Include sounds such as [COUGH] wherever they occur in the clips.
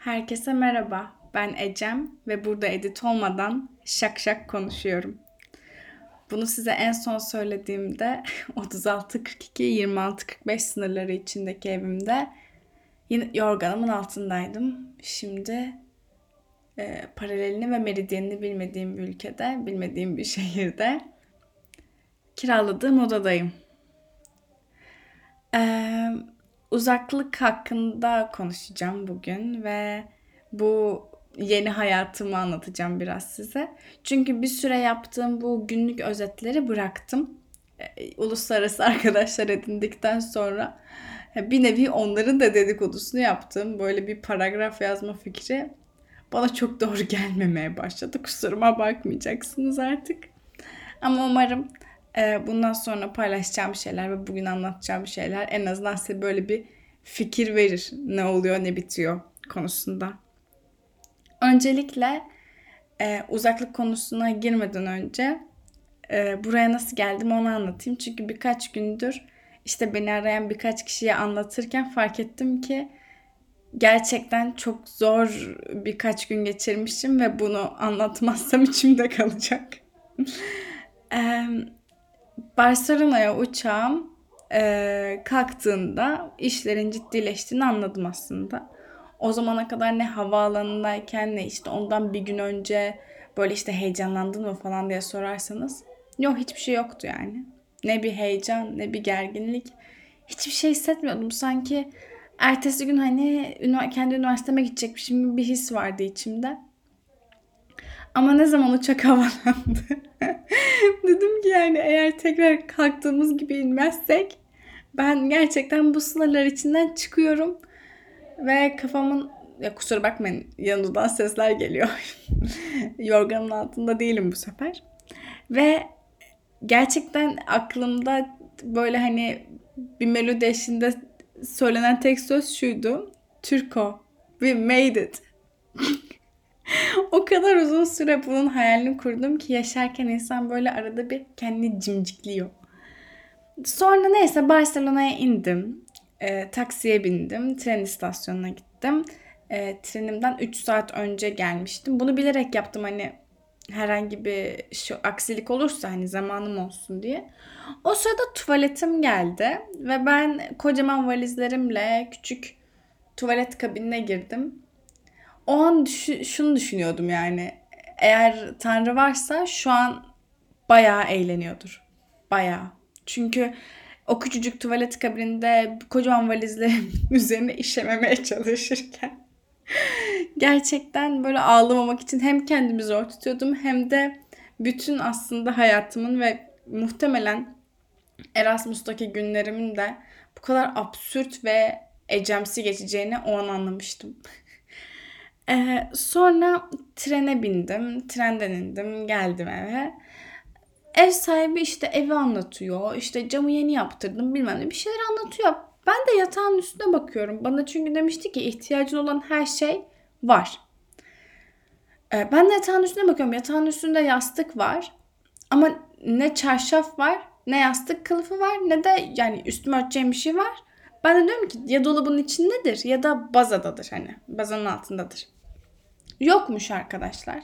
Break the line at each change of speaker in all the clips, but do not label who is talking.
Herkese merhaba. Ben Ecem ve burada edit olmadan şak şak konuşuyorum. Bunu size en son söylediğimde [LAUGHS] 36-42-26-45 sınırları içindeki evimde yine yorganımın altındaydım. Şimdi e, paralelini ve meridyenini bilmediğim bir ülkede, bilmediğim bir [LAUGHS] şehirde kiraladığım odadayım. Eee uzaklık hakkında konuşacağım bugün ve bu yeni hayatımı anlatacağım biraz size. Çünkü bir süre yaptığım bu günlük özetleri bıraktım. E, uluslararası [LAUGHS] arkadaşlar edindikten sonra e, bir nevi onların da dedikodusunu yaptım. Böyle bir paragraf yazma fikri bana çok doğru gelmemeye başladı. Kusuruma bakmayacaksınız artık. Ama umarım bundan sonra paylaşacağım şeyler ve bugün anlatacağım şeyler en azından size böyle bir fikir verir. Ne oluyor ne bitiyor konusunda. Öncelikle e, uzaklık konusuna girmeden önce e, buraya nasıl geldim onu anlatayım. Çünkü birkaç gündür işte beni arayan birkaç kişiye anlatırken fark ettim ki gerçekten çok zor birkaç gün geçirmişim ve bunu anlatmazsam [LAUGHS] içimde kalacak. Barcelona'ya uçağım e, kalktığında işlerin ciddileştiğini anladım aslında. O zamana kadar ne havaalanındayken ne işte ondan bir gün önce böyle işte heyecanlandın mı falan diye sorarsanız yok hiçbir şey yoktu yani. Ne bir heyecan ne bir gerginlik. Hiçbir şey hissetmiyordum. Sanki ertesi gün hani kendi üniversiteme gidecekmişim gibi bir his vardı içimde. Ama ne zaman uçak [LAUGHS] havalandı Dedim ki yani eğer tekrar kalktığımız gibi inmezsek ben gerçekten bu sınırlar içinden çıkıyorum. Ve kafamın ya kusura bakmayın yanından sesler geliyor. [LAUGHS] Yorganın altında değilim bu sefer. Ve gerçekten aklımda böyle hani bir melodi eşinde söylenen tek söz şuydu. Türko, we made it. [LAUGHS] [LAUGHS] o kadar uzun süre bunun hayalini kurdum ki yaşarken insan böyle arada bir kendini cimcikliyor. Sonra neyse Barcelona'ya indim. E, taksiye bindim. Tren istasyonuna gittim. E, trenimden 3 saat önce gelmiştim. Bunu bilerek yaptım hani herhangi bir şu aksilik olursa hani zamanım olsun diye. O sırada tuvaletim geldi ve ben kocaman valizlerimle küçük tuvalet kabinine girdim o an düşü, şunu düşünüyordum yani. Eğer Tanrı varsa şu an bayağı eğleniyordur. Bayağı. Çünkü o küçücük tuvalet kabininde kocaman valizlerin [LAUGHS] üzerine işememeye çalışırken [LAUGHS] gerçekten böyle ağlamamak için hem kendimi zor tutuyordum hem de bütün aslında hayatımın ve muhtemelen Erasmus'taki günlerimin de bu kadar absürt ve ecemsi geçeceğini o an anlamıştım. [LAUGHS] Ee, sonra trene bindim. Trenden indim. Geldim eve. Ev sahibi işte evi anlatıyor. İşte camı yeni yaptırdım bilmem ne bir şeyler anlatıyor. Ben de yatağın üstüne bakıyorum. Bana çünkü demişti ki ihtiyacın olan her şey var. Ee, ben de yatağın üstüne bakıyorum. Yatağın üstünde yastık var. Ama ne çarşaf var, ne yastık kılıfı var, ne de yani üstüme örteceğim bir şey var. Ben de diyorum ki ya dolabın içindedir ya da bazadadır hani. Bazanın altındadır yokmuş arkadaşlar.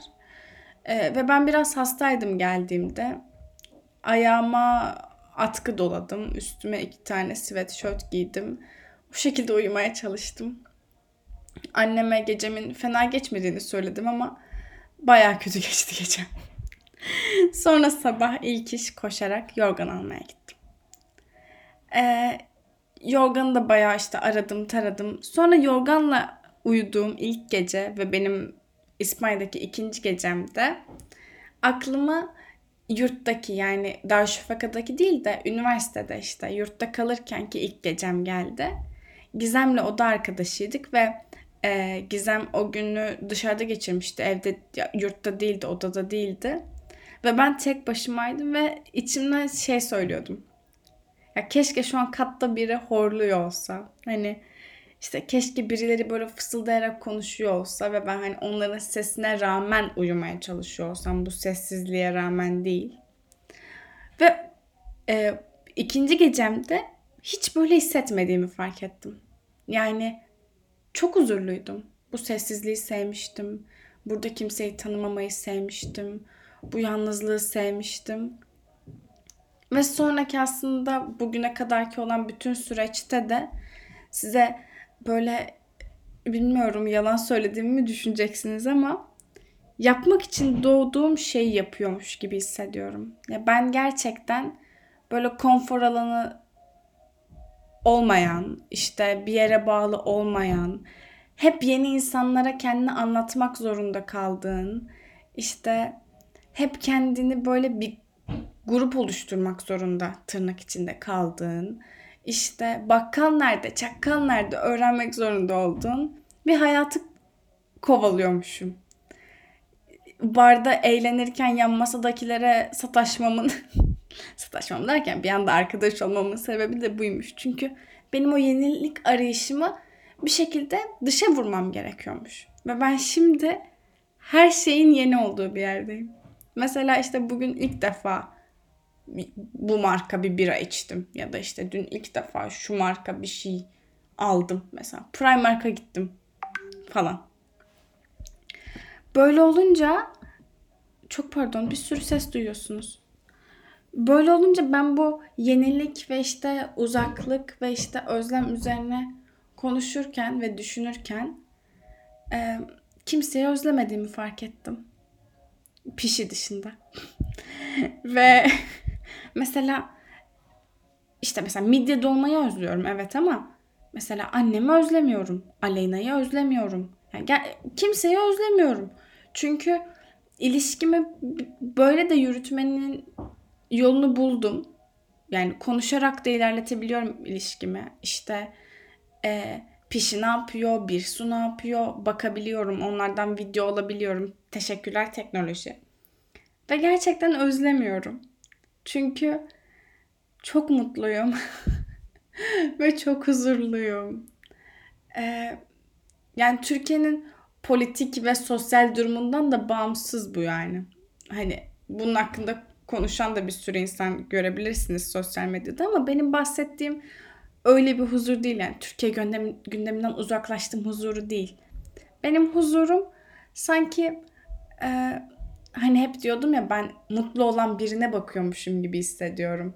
Ee, ve ben biraz hastaydım geldiğimde. Ayağıma atkı doladım. Üstüme iki tane sweatshirt giydim. Bu şekilde uyumaya çalıştım. Anneme gecemin fena geçmediğini söyledim ama baya kötü [LAUGHS] geçti gece. Sonra sabah ilk iş koşarak yorgan almaya gittim. Ee, yorganı da bayağı işte aradım taradım. Sonra yorganla uyuduğum ilk gece ve benim İspanya'daki ikinci gecemde aklıma yurttaki yani Darüşşafaka'daki değil de üniversitede işte yurtta kalırken ki ilk gecem geldi. Gizem'le oda arkadaşıydık ve e, Gizem o günü dışarıda geçirmişti. Evde yurtta değildi, odada değildi. Ve ben tek başımaydım ve içimden şey söylüyordum. Ya keşke şu an katta biri horluyor olsa. Hani işte keşke birileri böyle fısıldayarak konuşuyor olsa ve ben hani onların sesine rağmen uyumaya çalışıyor olsam bu sessizliğe rağmen değil. Ve e, ikinci gecemde hiç böyle hissetmediğimi fark ettim. Yani çok huzurluydum. Bu sessizliği sevmiştim. Burada kimseyi tanımamayı sevmiştim. Bu yalnızlığı sevmiştim. Ve sonraki aslında bugüne kadarki olan bütün süreçte de size böyle bilmiyorum yalan söylediğimi mi düşüneceksiniz ama yapmak için doğduğum şeyi yapıyormuş gibi hissediyorum. Ya ben gerçekten böyle konfor alanı olmayan, işte bir yere bağlı olmayan, hep yeni insanlara kendini anlatmak zorunda kaldığın, işte hep kendini böyle bir grup oluşturmak zorunda tırnak içinde kaldığın, işte bakkal nerede, çakkal nerede öğrenmek zorunda olduğun bir hayatı kovalıyormuşum. Barda eğlenirken yan masadakilere sataşmamın [LAUGHS] sataşmam derken bir anda arkadaş olmamın sebebi de buymuş. Çünkü benim o yenilik arayışımı bir şekilde dışa vurmam gerekiyormuş. Ve ben şimdi her şeyin yeni olduğu bir yerdeyim. Mesela işte bugün ilk defa bu marka bir bira içtim. Ya da işte dün ilk defa şu marka bir şey aldım. Mesela Primark'a gittim falan. Böyle olunca çok pardon bir sürü ses duyuyorsunuz. Böyle olunca ben bu yenilik ve işte uzaklık ve işte özlem üzerine konuşurken ve düşünürken e, kimseyi özlemediğimi fark ettim. Pişi dışında. [LAUGHS] ve mesela işte mesela midye dolmayı özlüyorum evet ama mesela annemi özlemiyorum. Aleyna'yı özlemiyorum. Yani kimseyi özlemiyorum. Çünkü ilişkimi böyle de yürütmenin yolunu buldum. Yani konuşarak da ilerletebiliyorum ilişkimi. İşte e, Pişi ne yapıyor, bir su ne yapıyor bakabiliyorum. Onlardan video alabiliyorum. Teşekkürler teknoloji. Ve gerçekten özlemiyorum. Çünkü çok mutluyum. [LAUGHS] Ve çok huzurluyum. Ee, yani Türkiye'nin politik ve sosyal durumundan da bağımsız bu yani. Hani bunun hakkında konuşan da bir sürü insan görebilirsiniz sosyal medyada ama benim bahsettiğim öyle bir huzur değil yani Türkiye gündem, gündeminden uzaklaştığım huzuru değil. Benim huzurum sanki e, hani hep diyordum ya ben mutlu olan birine bakıyormuşum gibi hissediyorum.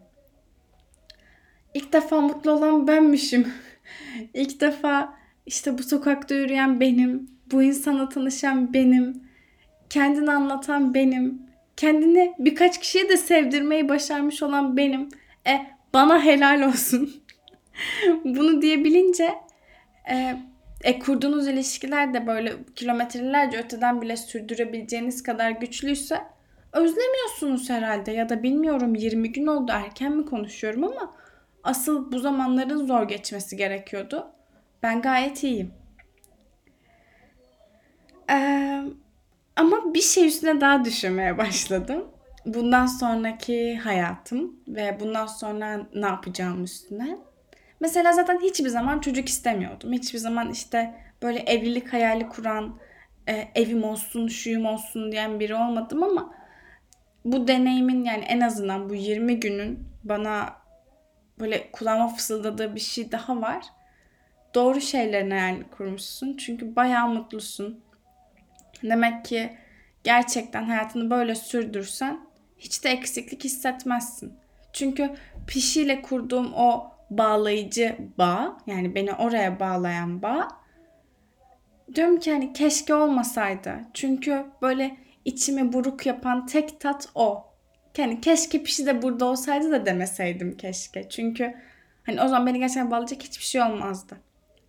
İlk defa mutlu olan benmişim. [LAUGHS] İlk defa işte bu sokakta yürüyen benim, bu insana tanışan benim, kendini anlatan benim, kendini birkaç kişiye de sevdirmeyi başarmış olan benim. E bana helal olsun. [LAUGHS] Bunu diyebilince e, e, kurduğunuz ilişkiler de böyle kilometrelerce öteden bile sürdürebileceğiniz kadar güçlüyse özlemiyorsunuz herhalde ya da bilmiyorum 20 gün oldu erken mi konuşuyorum ama asıl bu zamanların zor geçmesi gerekiyordu. Ben gayet iyiyim. Ee, ama bir şey üstüne daha düşünmeye başladım. Bundan sonraki hayatım ve bundan sonra ne yapacağım üstüne. Mesela zaten hiçbir zaman çocuk istemiyordum. Hiçbir zaman işte böyle evlilik hayali kuran, e, evim olsun, şuyum olsun diyen biri olmadım ama bu deneyimin yani en azından bu 20 günün bana böyle kulağıma fısıldadığı bir şey daha var. Doğru şeylerin hayalini kurmuşsun. Çünkü bayağı mutlusun. Demek ki gerçekten hayatını böyle sürdürsen hiç de eksiklik hissetmezsin. Çünkü pişiyle kurduğum o bağlayıcı bağ yani beni oraya bağlayan bağ diyorum ki hani keşke olmasaydı. Çünkü böyle içimi buruk yapan tek tat o. Yani keşke pişi de burada olsaydı da demeseydim keşke. Çünkü hani o zaman beni gerçekten bağlayacak hiçbir şey olmazdı.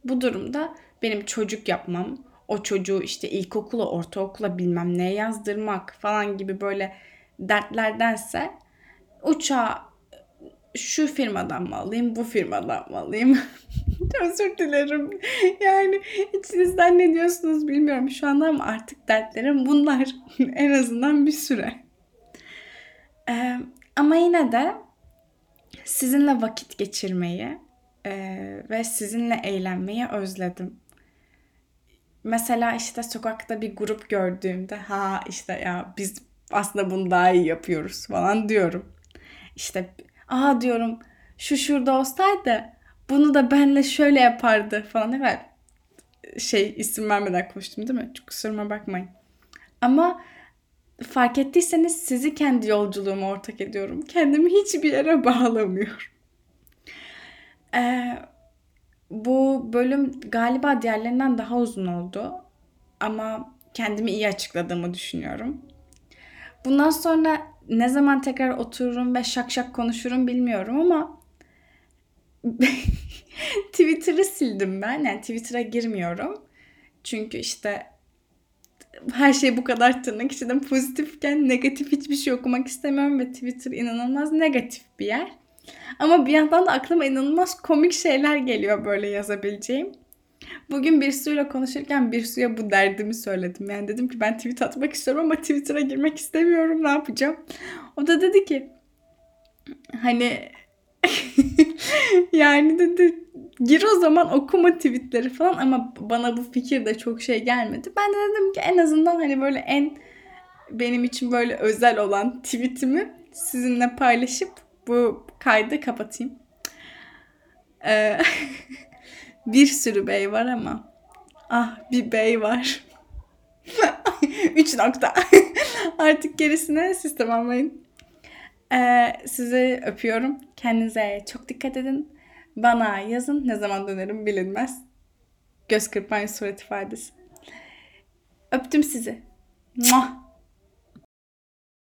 Bu durumda benim çocuk yapmam, o çocuğu işte ilkokula, ortaokula bilmem ne yazdırmak falan gibi böyle dertlerdense uçağa şu firmadan mı alayım, bu firmadan mı alayım? [LAUGHS] Özür dilerim. Yani içinizden ne diyorsunuz bilmiyorum şu anda ama artık dertlerim bunlar. [LAUGHS] en azından bir süre. Ee, ama yine de sizinle vakit geçirmeyi e, ve sizinle eğlenmeyi özledim. Mesela işte sokakta bir grup gördüğümde ha işte ya biz aslında bunu daha iyi yapıyoruz falan diyorum. İşte aa diyorum şu şurada olsaydı bunu da benle şöyle yapardı falan. Evet şey isim vermeden konuştum değil mi? Çok kusuruma bakmayın. Ama fark ettiyseniz sizi kendi yolculuğuma ortak ediyorum. Kendimi hiçbir yere bağlamıyorum. Ee, bu bölüm galiba diğerlerinden daha uzun oldu. Ama kendimi iyi açıkladığımı düşünüyorum. Bundan sonra ne zaman tekrar otururum ve şak şak konuşurum bilmiyorum ama [LAUGHS] Twitter'ı sildim ben. Yani Twitter'a girmiyorum. Çünkü işte her şey bu kadar tırnak içinde pozitifken negatif hiçbir şey okumak istemiyorum ve Twitter inanılmaz negatif bir yer. Ama bir yandan da aklıma inanılmaz komik şeyler geliyor böyle yazabileceğim. Bugün bir suyla konuşurken bir suya bu derdimi söyledim. Yani dedim ki ben tweet atmak istiyorum ama Twitter'a girmek istemiyorum. Ne yapacağım? O da dedi ki hani [LAUGHS] yani dedi gir o zaman okuma tweetleri falan ama bana bu fikir de çok şey gelmedi. Ben de dedim ki en azından hani böyle en benim için böyle özel olan tweetimi sizinle paylaşıp bu kaydı kapatayım. Ee, [LAUGHS] bir sürü bey var ama ah bir bey var. [LAUGHS] Üç nokta. [LAUGHS] Artık gerisine siz tamamlayın. Ee, sizi öpüyorum. Kendinize çok dikkat edin. Bana yazın. Ne zaman dönerim bilinmez. Göz kırpmayın surat ifadesi. Öptüm sizi. Muah.